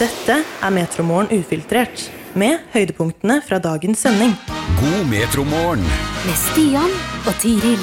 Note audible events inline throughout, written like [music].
Dette er Metromorgen ufiltrert, med høydepunktene fra dagens sending. God metromorgen. med Stian og Tiril.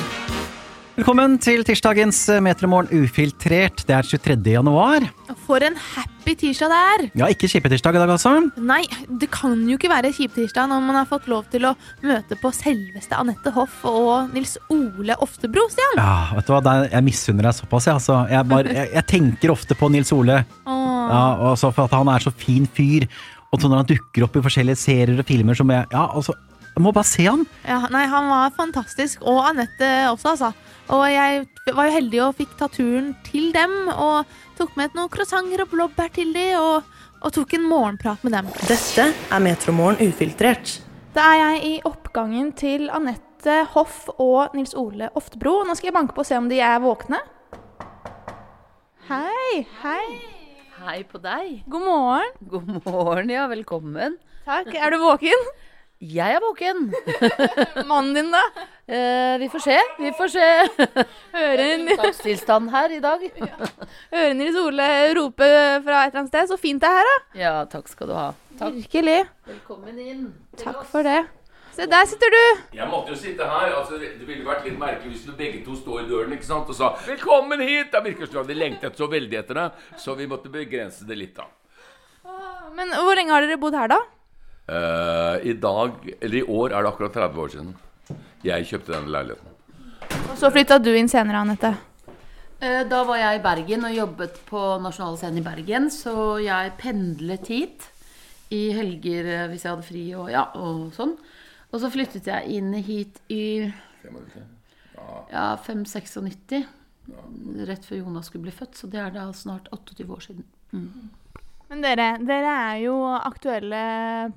Velkommen til tirsdagens Metromorgen ufiltrert. Det er 23. januar. For en happy tirsdag det er! Ja, ikke kjipetirsdag i dag, altså. Nei, det kan jo ikke være kjiptirsdag når man har fått lov til å møte på selveste Anette Hoff og Nils Ole Oftebro, Stian. Ja, vet du hva, Jeg misunner deg såpass, jeg. Altså. Jeg, bare, jeg, jeg tenker ofte på Nils Ole. Ja, og så for at han er så fin fyr. Og så når han dukker opp i forskjellige serier og filmer som jeg Ja, altså, jeg må bare se han. Ja, nei, han var fantastisk. Og Anette også, altså. Og jeg var jo heldig og fikk ta turen til dem, og tok med noen croissanter og blåbær til dem. og, og tok en morgenprat med dem. Dette er Metromorgen ufiltrert. Da er jeg i oppgangen til Anette Hoff og Nils Ole Oftebro. Nå skal jeg banke på og se om de er våkne. Hei, hei. Hei på deg. God morgen. God morgen, ja. Velkommen. Takk. Er du våken? Jeg er våken. [laughs] Mannen din, da? Eh, vi får se. Vi får se. Hører, her i dag. [laughs] hører Nils Ole rope fra et eller annet sted. Så fint det er her, da. Ja, takk skal du ha. Takk. Virkelig. Velkommen inn. Takk for det. Se, der sitter du. Jeg måtte jo sitte her. altså Det ville vært litt merkelig hvis du begge to står i døren ikke sant, og sa 'velkommen hit'. Det virker som du hadde lengtet så veldig etter det, så vi måtte begrense det litt, da. Men hvor lenge har dere bodd her, da? Eh, I dag, eller i år, er det akkurat 30 år siden jeg kjøpte denne leiligheten. Og så flytta du inn senere, Anette. Uh, Da var jeg i Bergen og jobbet på Nasjonale Scene i Bergen, så jeg pendlet hit i helger eh, hvis jeg hadde fri og, ja, og sånn. Og så flyttet jeg inn hit i ja, 5-96. Rett før Jonas skulle bli født, så det er da snart 28 år siden. Men dere, dere er jo aktuelle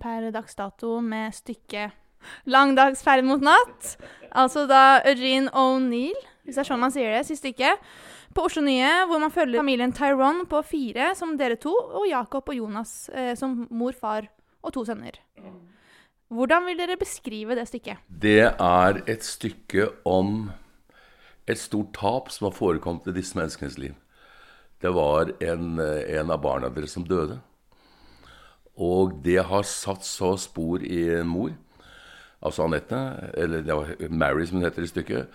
per dags dato med stykket 'Lang dags ferd mot natt'. Altså da Eugene O'Neill, hvis det er sånn man sier det, siste stykket. På Oslo Nye, hvor man følger familien Tyrone på fire, som dere to, og Jacob og Jonas eh, som mor, far og to sønner. Hvordan vil dere beskrive det stykket? Det er et stykke om et stort tap som har forekommet i disse menneskenes liv. Det var en, eh, en av barna deres som døde. Og det har satt så spor i en mor, altså Anette, eller var Mary som hun heter i stykket,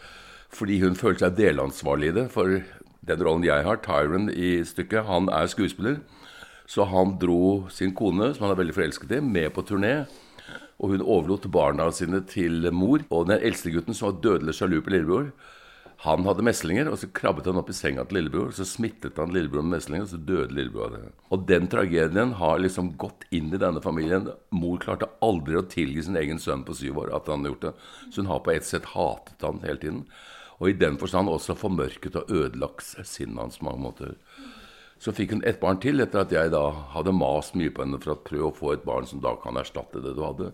fordi hun følte seg delansvarlig i det. For den rollen jeg har, Tyron i stykket, han er skuespiller. Så han dro sin kone, som han er veldig forelsket i, med på turné. Og hun overlot barna sine til mor. Og den eldste gutten, som var dødelig sjalu på lillebror, han hadde meslinger, og så krabbet han opp i senga til lillebror. Så smittet han lillebror med meslinger, og så døde lillebror av det. Og den tragedien har liksom gått inn i denne familien. Mor klarte aldri å tilgi sin egen sønn på syv år at han hadde gjort det. Så hun har på et sett hatet han hele tiden. Og i den forstand også formørket og ødelagt sinnet hans på mange måter. Så fikk hun et barn til etter at jeg da hadde mast mye på henne for å prøve å få et barn som da kan erstatte det du hadde.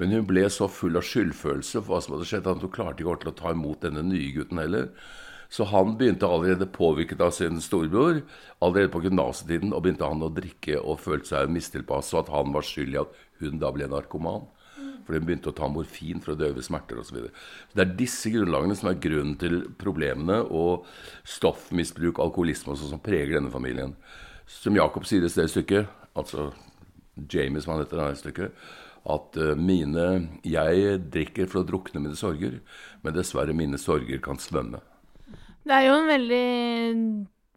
Men hun ble så full av skyldfølelse for hva som hadde skjedd, at hun klarte ikke ordentlig å ta imot denne nye gutten heller. Så han begynte allerede påvirket av sin storebror. Allerede på gymnasetiden og begynte han å drikke og følte seg mistilpass, så at han var skyld i at hun da ble narkoman. For hun begynte å ta morfin for å døve smerter osv. Det er disse grunnlagene som er grunnen til problemene og stoffmisbruk, alkoholisme og sånn som preger denne familien. Som Jakob sier i det stykket, altså Jamie som han heter i det stykket, at eh, mine Jeg drikker for å drukne mine sorger, men dessverre mine sorger kan svømme. Det er jo en veldig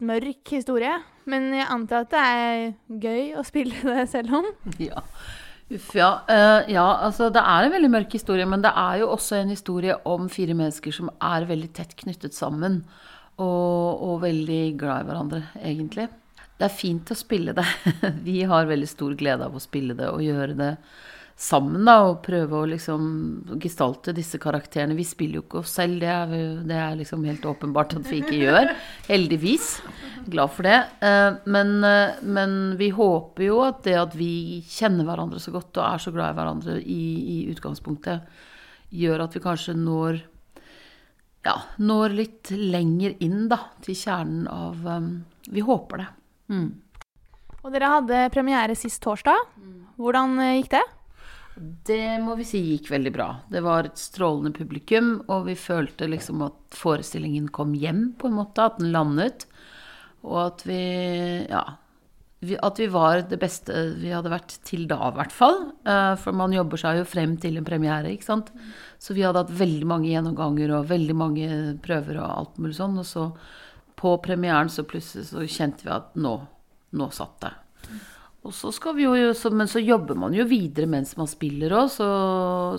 mørk historie, men jeg antar at det er gøy å spille det selv om. [laughs] Ja. Uff, ja. Uh, ja, altså det er en veldig mørk historie, men det er jo også en historie om fire mennesker som er veldig tett knyttet sammen. Og, og veldig glad i hverandre, egentlig. Det er fint å spille det. [laughs] Vi har veldig stor glede av å spille det og gjøre det sammen, da, og prøve å liksom gestalte disse karakterene. Vi spiller jo ikke oss selv, det er, det er liksom helt åpenbart at vi ikke gjør. Heldigvis. Glad for det. Eh, Men, eh, men vi håper jo at det at vi kjenner hverandre så godt og er så glad i hverandre i, i utgangspunktet, gjør at vi kanskje når ja, når litt lenger inn da, til kjernen av um, Vi håper det. Mm. Og dere hadde premiere sist torsdag. Hvordan eh, gikk det? Det må vi si gikk veldig bra. Det var et strålende publikum, og vi følte liksom at forestillingen kom hjem, på en måte. At den landet. Og at vi Ja. vi, at vi var det beste vi hadde vært til da, i hvert fall. Eh, for man jobber seg jo frem til en premiere, ikke sant. Så vi hadde hatt veldig mange gjennomganger og veldig mange prøver og alt mulig sånn. Og så på premieren så plutselig så kjente vi at nå, nå satt det. Og så skal vi jo, så, Men så jobber man jo videre mens man spiller òg, så,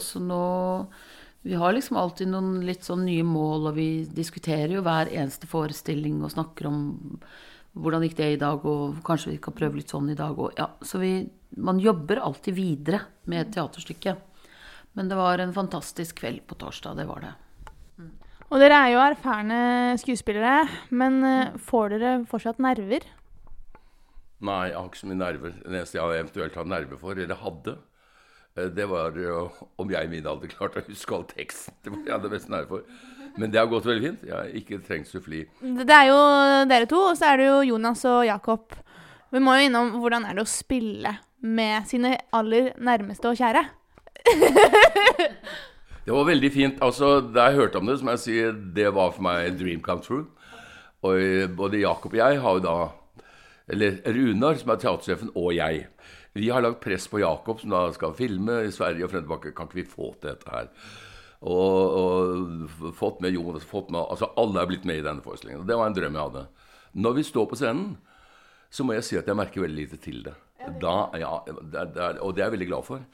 så nå Vi har liksom alltid noen litt sånn nye mål, og vi diskuterer jo hver eneste forestilling og snakker om hvordan gikk det i dag, og kanskje vi kan prøve litt sånn i dag. òg. ja, så vi, man jobber alltid videre med teaterstykket. Men det var en fantastisk kveld på torsdag, det var det. Og dere er jo erfarne skuespillere, men eh, får dere fortsatt nerver? Nei, jeg har ikke så mye nerver. Det eneste jeg eventuelt har nerver for, eller hadde, eh, det var eh, om jeg i min alder klarte å huske all teksten. Det var jeg hadde mest nerver for. Men det har gått veldig fint. Jeg har ikke trengt suffli. Det er jo dere to, og så er det jo Jonas og Jakob. Vi må jo innom hvordan er det å spille med sine aller nærmeste og kjære. [laughs] Det var veldig fint. Altså, Da jeg hørte om det, som jeg sier, det var for meg dream come true. Og eh, både Jakob og jeg har jo da Eller Runar, som er teatersjefen, og jeg. Vi har lagt press på Jakob, som da skal filme i Sverige og frem tilbake. Kan ikke vi få til dette her? Og, og fått med Jonas fått med, altså Alle er blitt med i denne forestillingen. Det var en drøm jeg hadde. Når vi står på scenen, så må jeg si at jeg merker veldig lite til det. Da, ja, det, det, og det er jeg veldig glad for.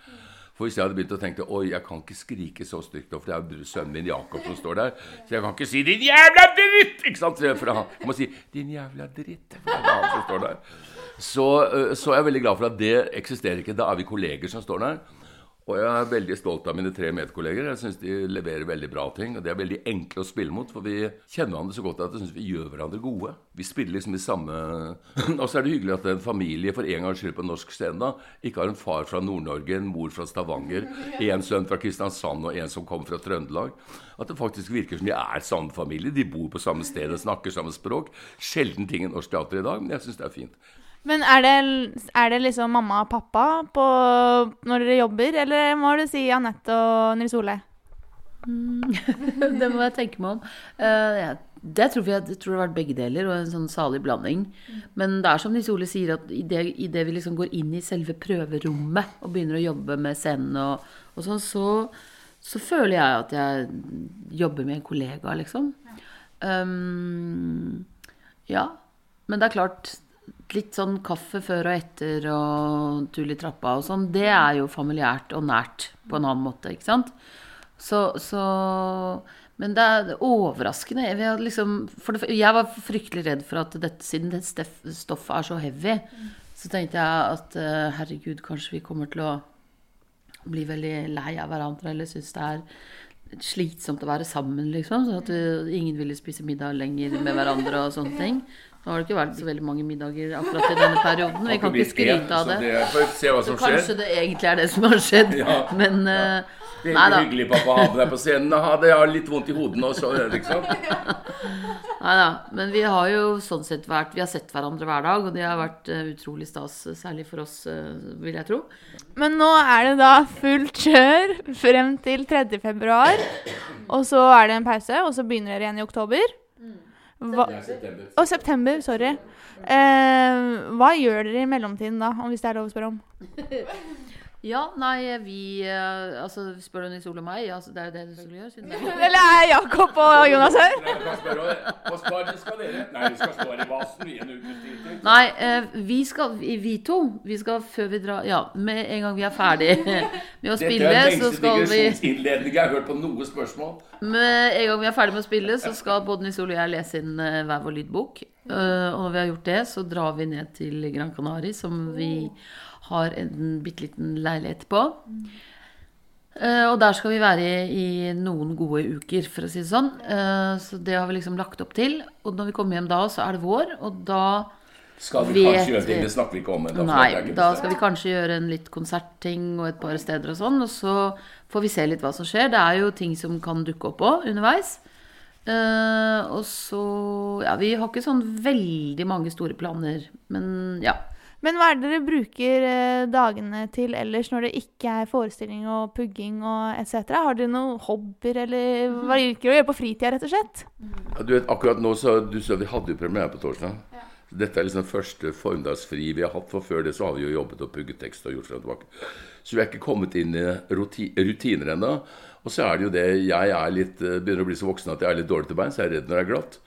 For hvis jeg hadde begynt å tenke Oi, jeg kan ikke skrike så stygt, for det er sønnen min Jakob som står der. Så jeg kan ikke si 'din jævla dritt'! Ikke sant? For han, jeg må si 'din jævla dritt'. For det er han som står der. Så, så er jeg veldig glad for at det eksisterer ikke. Da er vi kolleger som står der. Og jeg er veldig stolt av mine tre medkolleger. Jeg syns de leverer veldig bra ting. Og de er veldig enkle å spille mot, for vi kjenner hverandre så godt at jeg syns vi gjør hverandre gode. Vi spiller liksom i samme [clears throat] Og så er det hyggelig at en familie for en gangs skyld på norsk scene da, ikke har en far fra Nord-Norge, en mor fra Stavanger, en sønn fra Kristiansand og en som kommer fra Trøndelag. At det faktisk virker som de er samme familie. De bor på samme sted og snakker samme språk. Sjelden ting i norsk teater i dag, men jeg syns det er fint. Men er det, er det, liksom mamma og pappa på, når dere jobber, eller må du si Anette og Nils Ole? Mm, [laughs] det må jeg tenke meg om. Uh, ja, det tror jeg, jeg tror det har vært begge deler, og en sånn salig blanding. Men det er som Nils Ole sier, at idet i det vi liksom går inn i selve prøverommet og begynner å jobbe med scenen og, og sånn, så, så, føler jeg at jeg jobber med en kollega, liksom. Um, ja. Men det er klart litt sånn kaffe før og etter og tull i trappa og sånn, det er jo familiært og nært på en annen måte, ikke sant? Så, så Men det er overraskende. Jeg, liksom, det, jeg var fryktelig redd for at dette, siden det stoffet er så heavy, så tenkte jeg at uh, herregud, kanskje vi kommer til å bli veldig lei av hverandre eller synes det er slitsomt å være sammen, liksom. Så at uh, ingen ville spise middag lenger med hverandre og sånne ting. Nå har det ikke vært så veldig mange middager akkurat i denne perioden. Vi kan ikke skryte av det. Så kanskje det egentlig er det som har skjedd. Ja. Men uh, Det er ikke hyggelig, pappa, å ha med deg på scenen. Det har litt vondt i hodet nå, så liksom. [laughs] Nei da. Men vi har jo sånn sett vært Vi har sett hverandre hver dag, og det har vært uh, utrolig stas. Særlig for oss, uh, vil jeg tro. Men nå er det da fullt kjør frem til 3. februar. Og så er det en pause, og så begynner dere igjen i oktober. Hva, september. Å, september. Sorry. Eh, hva gjør dere i mellomtiden da, om hvis det er lov å spørre om? [laughs] Ja, nei, vi uh, Altså, spør du Nils Ole og meg? Ja, altså, det er jo det du skulle gjøre. Siden det Eller er Jakob og Jonas her? Hva skal dere? Nei, vi skal stå i vasen i en ukes tid. Nei, uh, vi skal Vi to. Vi skal før vi drar Ja, med en gang vi er ferdig [laughs] med å spille, så skal vi Dette er den lengste jeg har hørt på noe spørsmål. Med en gang vi er ferdig med å spille, så skal både Nils Ole og jeg lese inn uh, hver vår lydbok. og når vi har gjort det, så drar vi ned til Gran Canaria, som vi har en bitte liten leilighet på. Uh, og der skal vi være i, i, noen gode uker, for å si det sånn. Uh, så det har vi liksom lagt opp til. Og når vi kommer hjem da, så er det vår, og da skal vi vet, kanskje gjøre ting? Det snakker vi ikke om. Da nei, da skal vi kanskje gjøre en litt konsertting og et par steder og sånn. Og så får vi se litt hva som skjer. Det er jo ting som kan dukke opp òg underveis. Uh, og så Ja, vi har ikke sånn veldig mange store planer, men ja. Men hva er det dere bruker eh, dagene til ellers når det ikke er forestilling og pugging og etc.? Har dere noen hobbyer, eller hva liker dere å gjøre på fritida, rett og slett? Ja, du vet, akkurat nå så, du så Vi hadde jo premiere på torsdag. Ja. Dette er liksom første formiddagsfri vi har hatt, for før det så har vi jo jobbet og pugget tekst og gjort og tilbake. Så vi er ikke kommet inn i ruti rutiner ennå. Og så er det jo det Jeg er litt, eh, begynner å bli så voksen at jeg er litt dårlig til beins. Jeg er redd når det er glatt.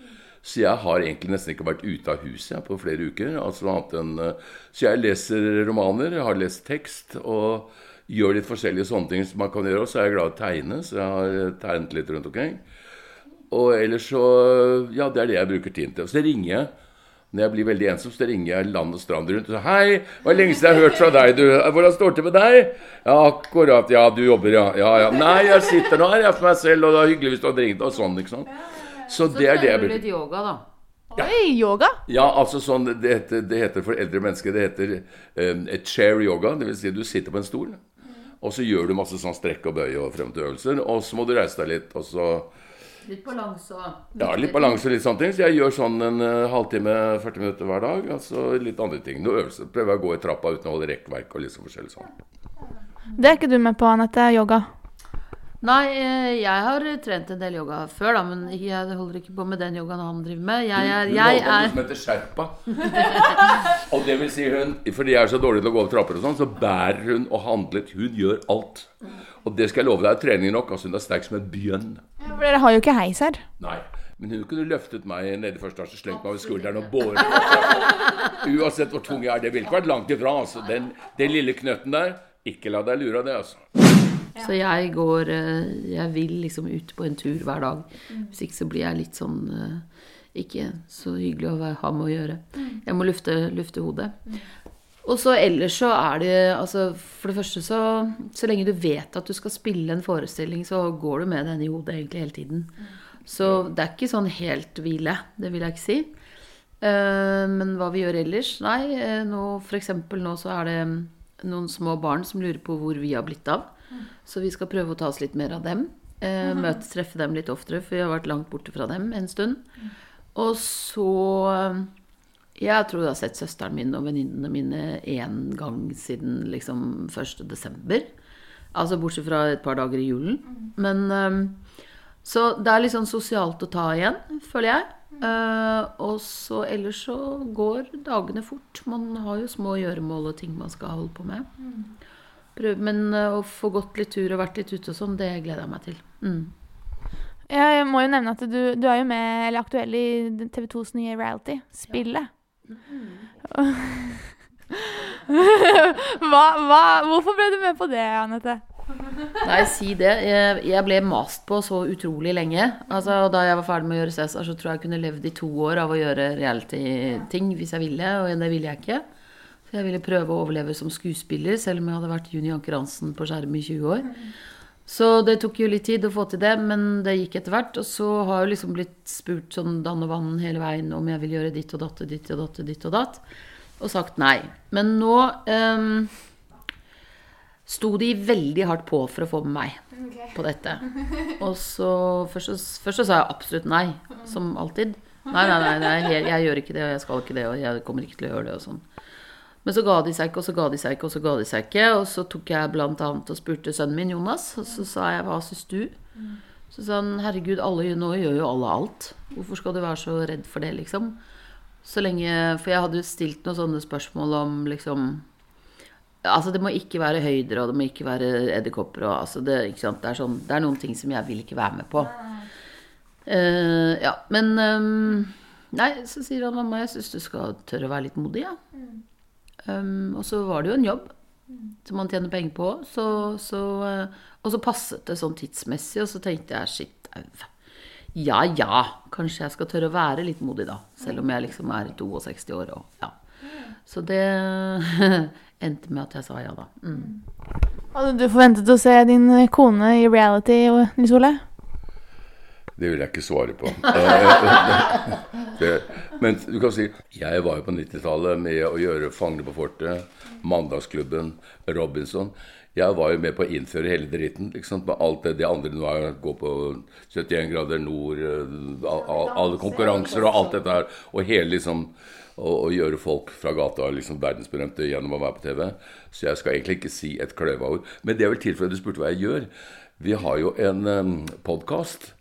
Så jeg har egentlig nesten ikke vært ute av huset på flere uker. Altså enn, eh, så jeg leser romaner, jeg har lest tekst og gjør litt forskjellige sånne ting som man kan gjøre. Og så er jeg glad i å tegne, så jeg har eh, tegnet litt rundt omkring. Og ellers så Ja, det er det jeg bruker tiden til. Og så ringer jeg. Når jeg blir veldig ensom, så ringer jeg land og strand rundt og sier Hei, hva er lenge siden jeg har hørt fra deg, du. Hvordan står det til med deg? Ja, akkurat. Ja, du jobber, ja. Ja, ja. Nei, jeg sitter nå her, jeg for meg selv, og det er hyggelig hvis du hadde ringt, og sånn, ikke sant. Så det er det jeg Så litt yoga, da. Oi, yoga! Ja, altså sånn, det heter, det heter for eldre mennesker Det heter um, chair yoga. Det vil si du sitter på en stol, og så gjør du masse sånn strekk og bøy og fremtøvelser. Og så må du reise deg litt, og så Litt balanse og Ja, litt balanse og litt sånne ting. Så jeg gjør sånn en uh, halvtime, 40 minutter hver dag. Altså litt andre ting. Noe øvelse. Prøver å gå i trappa uten å holde rekkverk og litt liksom forskjellig sånn. Det er ikke du med på, Anette. Yoga. Nei, eh, jeg har trent en del yoga før, da, men jeg holder ikke på med den yogaen han driver med. Jeg er, Hun jeg er som heter sherpa. og det vil si hun, fordi jeg er så dårlig til å gå opp trapper og sånn, så bærer hun og handler. Hun gjør alt. Og det skal jeg love deg er trening nok. Altså hun er sterk som en bjønn. For dere har jo ikke heis her. Nei. Men hun kunne løftet meg nede i første etasje, slengt meg over skulderen og båret. Uansett hvor tung jeg er. Det ville ikke vært langt ifra. Altså. Den, den lille knøtten der, ikke la deg lure av det, altså. Så jeg går eh, Jeg vil liksom ut på en tur hver dag. Hvis ikke så blir jeg litt sånn eh, Ikke så hyggelig å ha med å gjøre. Jeg må lufte, lufte hodet. Og så ellers så er det altså For det første så Så lenge du vet at du skal spille en forestilling, så går du med den i hodet egentlig hele tiden. Så det er ikke sånn helt hvile. Det vil jeg ikke si. Eh, men hva vi gjør ellers? Nei, nå eksempel nå så er det noen små barn som lurer på hvor vi har blitt av. Så vi skal prøve å ta oss litt mer av dem. Eh, møte, treffe dem litt oftere, for vi har vært langt borte fra dem en stund. Og så eh, Jeg tror jeg har sett søsteren min og venninnene mine én gang siden liksom 1. desember. Altså bortsett fra et par dager i julen. Men eh, Så det er litt sånn sosialt å ta igjen, føler jeg. Eh, og så ellers så går dagene fort. Man har jo små gjøremål og ting man skal holde på med. Prøv, men uh, å få gått litt tur og vært litt ute og sånn, det gleder jeg meg til. Mm. Jeg må jo nevne at du, du er jo med, eller aktuell i TV 2s nye reality, Spillet. [laughs] hva, hva, hvorfor ble du med på det, Anette? Nei, si det. Jeg, jeg ble mast på så utrolig lenge. Altså, da jeg var ferdig med å gjøre Cæsar, så tror jeg jeg kunne levd i to år av å gjøre reality-ting hvis jeg ville, og det ville jeg ikke. Så jeg ville prøve å overleve som skuespiller, selv om jeg hadde vært Juni Anker Hansen på skjerm i 20 år. Så det tok jo litt tid å få til det, men det gikk etter hvert. Og så har jeg liksom blitt spurt sånn dann og vann hele veien om jeg vil gjøre ditt og datt og ditt og datt ditt og datt, og sagt nei. Men nå ehm, sto de veldig hardt på for å få med meg på dette. Og så først, så- først så sa jeg absolutt nei, som alltid. Nei, nei, nei, nei jeg, jeg gjør ikke det, og jeg skal ikke det, og jeg kommer ikke til å gjøre det, og sånn. Men så ga de seg ikke, og så ga de seg ikke, og så ga de seg ikke. Og så tok jeg blant annet og spurte sønnen min Jonas, og så sa jeg hva syns du? Så sa han herregud, alle nå gjør jo alle alt. Hvorfor skal du være så redd for det, liksom? Så lenge For jeg hadde jo stilt noen sånne spørsmål om liksom Altså, det må ikke være høyder, og det må ikke være edderkopper, altså det. Det, er sånn, det er noen ting som jeg vil ikke være med på. Uh, ja, men um, Nei, så sier han mamma, jeg syns du skal tørre å være litt modig, ja. Um, og så var det jo en jobb som man tjener penger på. Så, så, uh, og så passet det sånn tidsmessig, og så tenkte jeg shit au. Ja ja, kanskje jeg skal tørre å være litt modig, da. Selv om jeg liksom er 62 år og ja. Så det [laughs] endte med at jeg sa ja, da. Mm. Hadde du forventet å se din kone i reality, Nils Ole? Det vil jeg ikke svare på. [laughs] Eh, [laughs] det, men du kan si Jeg var jo på 90-tallet med å gjøre 'Fangene på fortet', 'Mandagsklubben', 'Robinson'. Jeg var jo med på å innføre hele dritten. Liksom, med alt det de andre nå er. Gå på 71 grader nord, eh, all- all- alle konkurranser og alt dette her. Og hele liksom å, å gjøre folk fra gata liksom verdensberømte gjennom å være på TV. Så jeg skal egentlig ikke si et kløva ord. Men det er vel tilfellet du spurte hva jeg gjør. Vi har jo en um, podkast.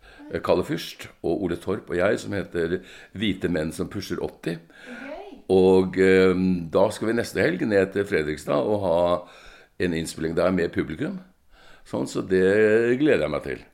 Kalle Fyrst og Ole Torp og jeg som heter 'Hvite menn som pusher 80'. Og um, da skal vi neste helg ned til Fredrikstad og ha en innspilling der med publikum. Sånn, så det gleder jeg meg til.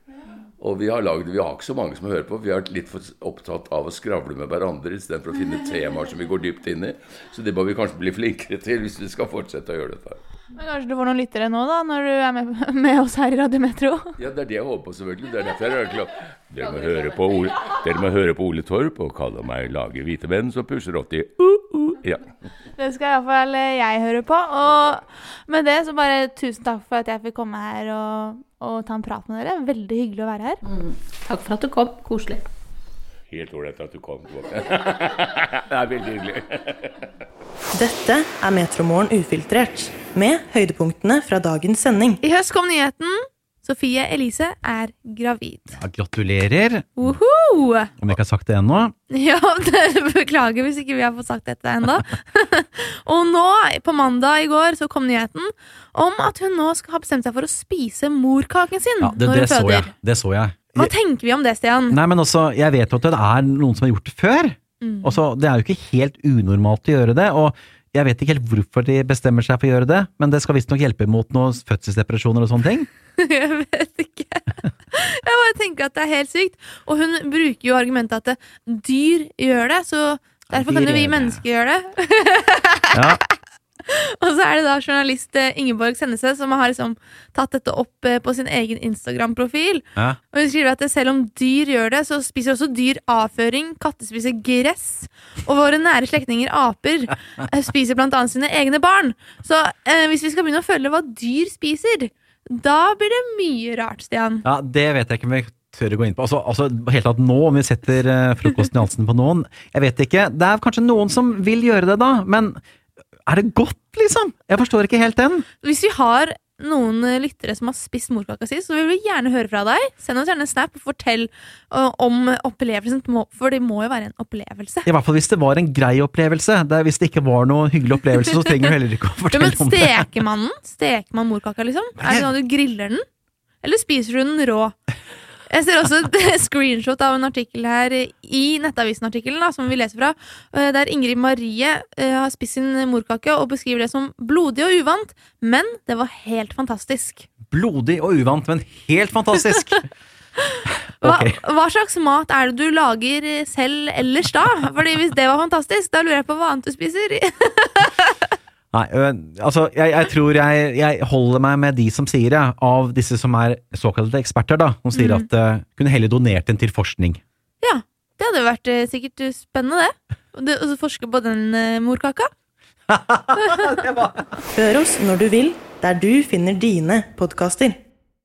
Og vi har, laget, vi har ikke så mange som hører på. Vi har vært litt for opptatt av å skravle med hverandre istedenfor å finne [laughs] temaer som vi går dypt inn i. Så det må vi kanskje bli flinkere til hvis vi skal fortsette å gjøre dette. Men kanskje du får noen lyttere nå, da, når du er med, [laughs] med oss her i Radiometro? Ja, det er det jeg håper på, selvfølgelig. Det er derfor jeg er klar. Dere må høre på Ole, dere må høre på Ole Torp og kalle meg lage hvite menn som pusher 80. Uh, uh. Ja. Det skal iallfall jeg høre på. Og med det så bare tusen takk for at jeg fikk komme her og, og ta en prat med dere. Veldig hyggelig å være her. Takk for at du kom. Koselig. Helt ålreit at du kom [laughs] det er veldig hyggelig. Dette er Metromorgen ufiltrert, med høydepunktene fra dagens sending. I høst kom nyheten. Sofie Elise er gravid. Ja, gratulerer, Uhu! om jeg ikke har sagt det ennå. Ja, [laughs] det, beklager hvis ikke vi har fått sagt dette ennå. [laughs] og nå, på mandag i går, så kom nyheten om at hun nå skal ha bestemt seg for å spise morkaken sin Ja, det, når det føder. så jeg. Det så jeg. Hva tenker vi om det, Stian? Nei, men også, jeg vet jo at det er noen som har gjort det før. Mm. Også, det er jo ikke helt unormalt å gjøre det, og jeg vet ikke helt hvorfor de bestemmer seg for å gjøre det, men det skal visstnok hjelpe mot noen fødselsdepresjoner og sånne ting. [laughs] Jeg vet ikke. Jeg bare tenker at det er helt sykt. Og hun bruker jo argumentet at dyr gjør det, så derfor ja, kan jo vi mennesker gjøre det. Ja, [laughs] Og så er det da journalist eh, Ingeborg Sennese som har liksom tatt dette opp eh, på sin egen Instagram-profil. ja. Og hun skriver at selv om dyr gjør det, så spiser også dyr avføring, katter spiser gress, og våre nære slektninger aper [laughs] eh, spiser blant annet sine egne barn. Så eh, hvis vi skal begynne å følge hva dyr spiser, da blir det mye rart, Stian. ja, det vet jeg ikke om vi tør å gå inn på. Altså, altså helt tatt nå, om vi setter eh, frokosten i halsen på noen, jeg vet ikke. Det er kanskje noen som vil gjøre det da, men er det godt, liksom? Jeg forstår ikke helt den. Hvis vi har noen eh, lyttere som har spist morkaka si, så vil vi gjerne høre fra deg. Send oss gjerne en snap og fortell eh, om opplevelsen, for det må jo være en opplevelse. I hvert fall hvis det var en grei opplevelse. Det er, hvis det ikke var noen hyggelig opplevelse, så trenger du heller ikke å [laughs] fortelle ja, om det. steker man den? Steker man morkaka, liksom? Er det sånn at du griller den? Eller spiser du den rå? Jeg ser også et [laughs] screenshot av en artikkel her i Nettavisen-artikkelen som vi leser fra, eh, der Ingrid Marie eh, har spist sin morkake og beskriver det som blodig og uvant, men det var helt fantastisk. Blodig og uvant, men helt fantastisk. [laughs] Hva, hva slags mat er det du lager selv ellers da? Fordi Hvis det var fantastisk, da lurer jeg på hva annet du spiser. [laughs] Nei, altså, jeg, jeg tror jeg, jeg holder meg med de som sier det, av disse som er såkalte eksperter, da, som sier at uh, kunne heller donert den til forskning. Ja, det hadde vært uh, sikkert spennende, det. Å det- Og forske på den uh, morkaka. [laughs] Hør oss når du vil, der du finner dine podkaster.